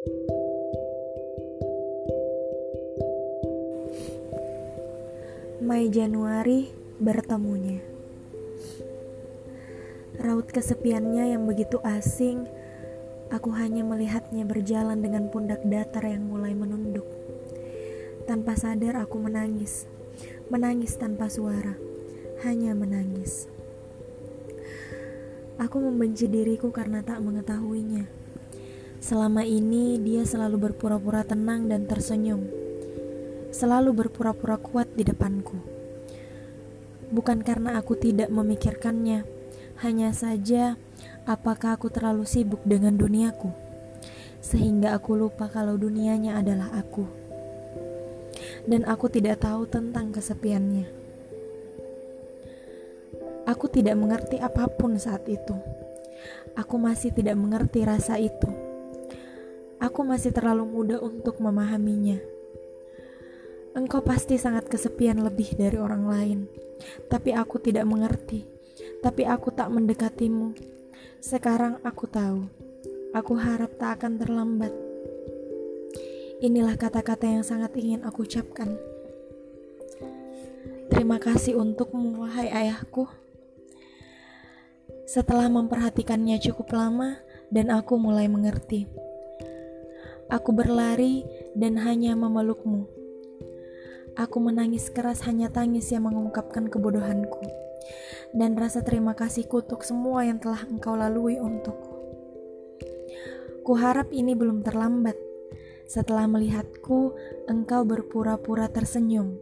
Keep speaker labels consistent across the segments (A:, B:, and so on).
A: Mei Januari bertemunya. Raut kesepiannya yang begitu asing Aku hanya melihatnya berjalan dengan pundak datar yang mulai menunduk. Tanpa sadar aku menangis. Menangis tanpa suara. Hanya menangis. Aku membenci diriku karena tak mengetahuinya Selama ini dia selalu berpura-pura tenang dan tersenyum selalu berpura-pura kuat di depanku. Bukan karena aku tidak memikirkannya, hanya saja apakah aku terlalu sibuk dengan duniaku, sehingga aku lupa kalau dunianya adalah aku. Dan aku tidak tahu tentang kesepiannya. Aku tidak mengerti apa pun saat itu. Aku masih tidak mengerti rasa itu. Aku masih terlalu muda untuk memahaminya. Engkau pasti sangat kesepian lebih dari orang lain, tapi aku tidak mengerti. Tapi aku tak mendekatimu. Sekarang aku tahu. Aku harap tak akan terlambat. Inilah kata-kata yang sangat ingin aku ucapkan. Terima kasih untukmu, wahai ayahku. Setelah memperhatikannya cukup lama, dan aku mulai mengerti. Aku berlari dan hanya memelukmu Aku menangis keras hanya tangis yang mengungkapkan kebodohanku dan rasa terima kasihku untuk semua yang telah engkau lalui untukku. Kuharap ini belum terlambat. Setelah melihatku, engkau berpura-pura tersenyum.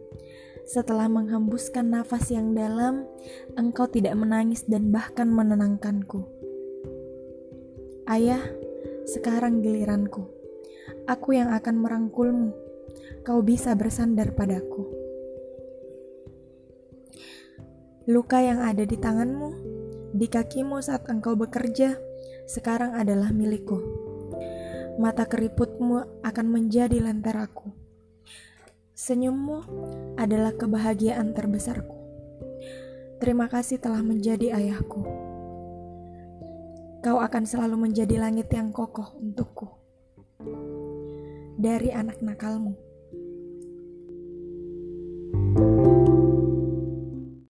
A: Setelah menghembuskan nafas yang dalam, engkau tidak menangis dan bahkan menenangkanku. Ayah, sekarang giliranku. Aku yang akan merangkulmu kau bisa bersandar padaku. Luka yang ada di tanganmu, di kakimu saat engkau bekerja, sekarang adalah milikku. Mata keriputmu akan menjadi lenteraku. Senyummu adalah kebahagiaan terbesarku. Terima kasih telah menjadi ayahku. Kau akan selalu menjadi langit yang kokoh untukku dari anak nakalmu.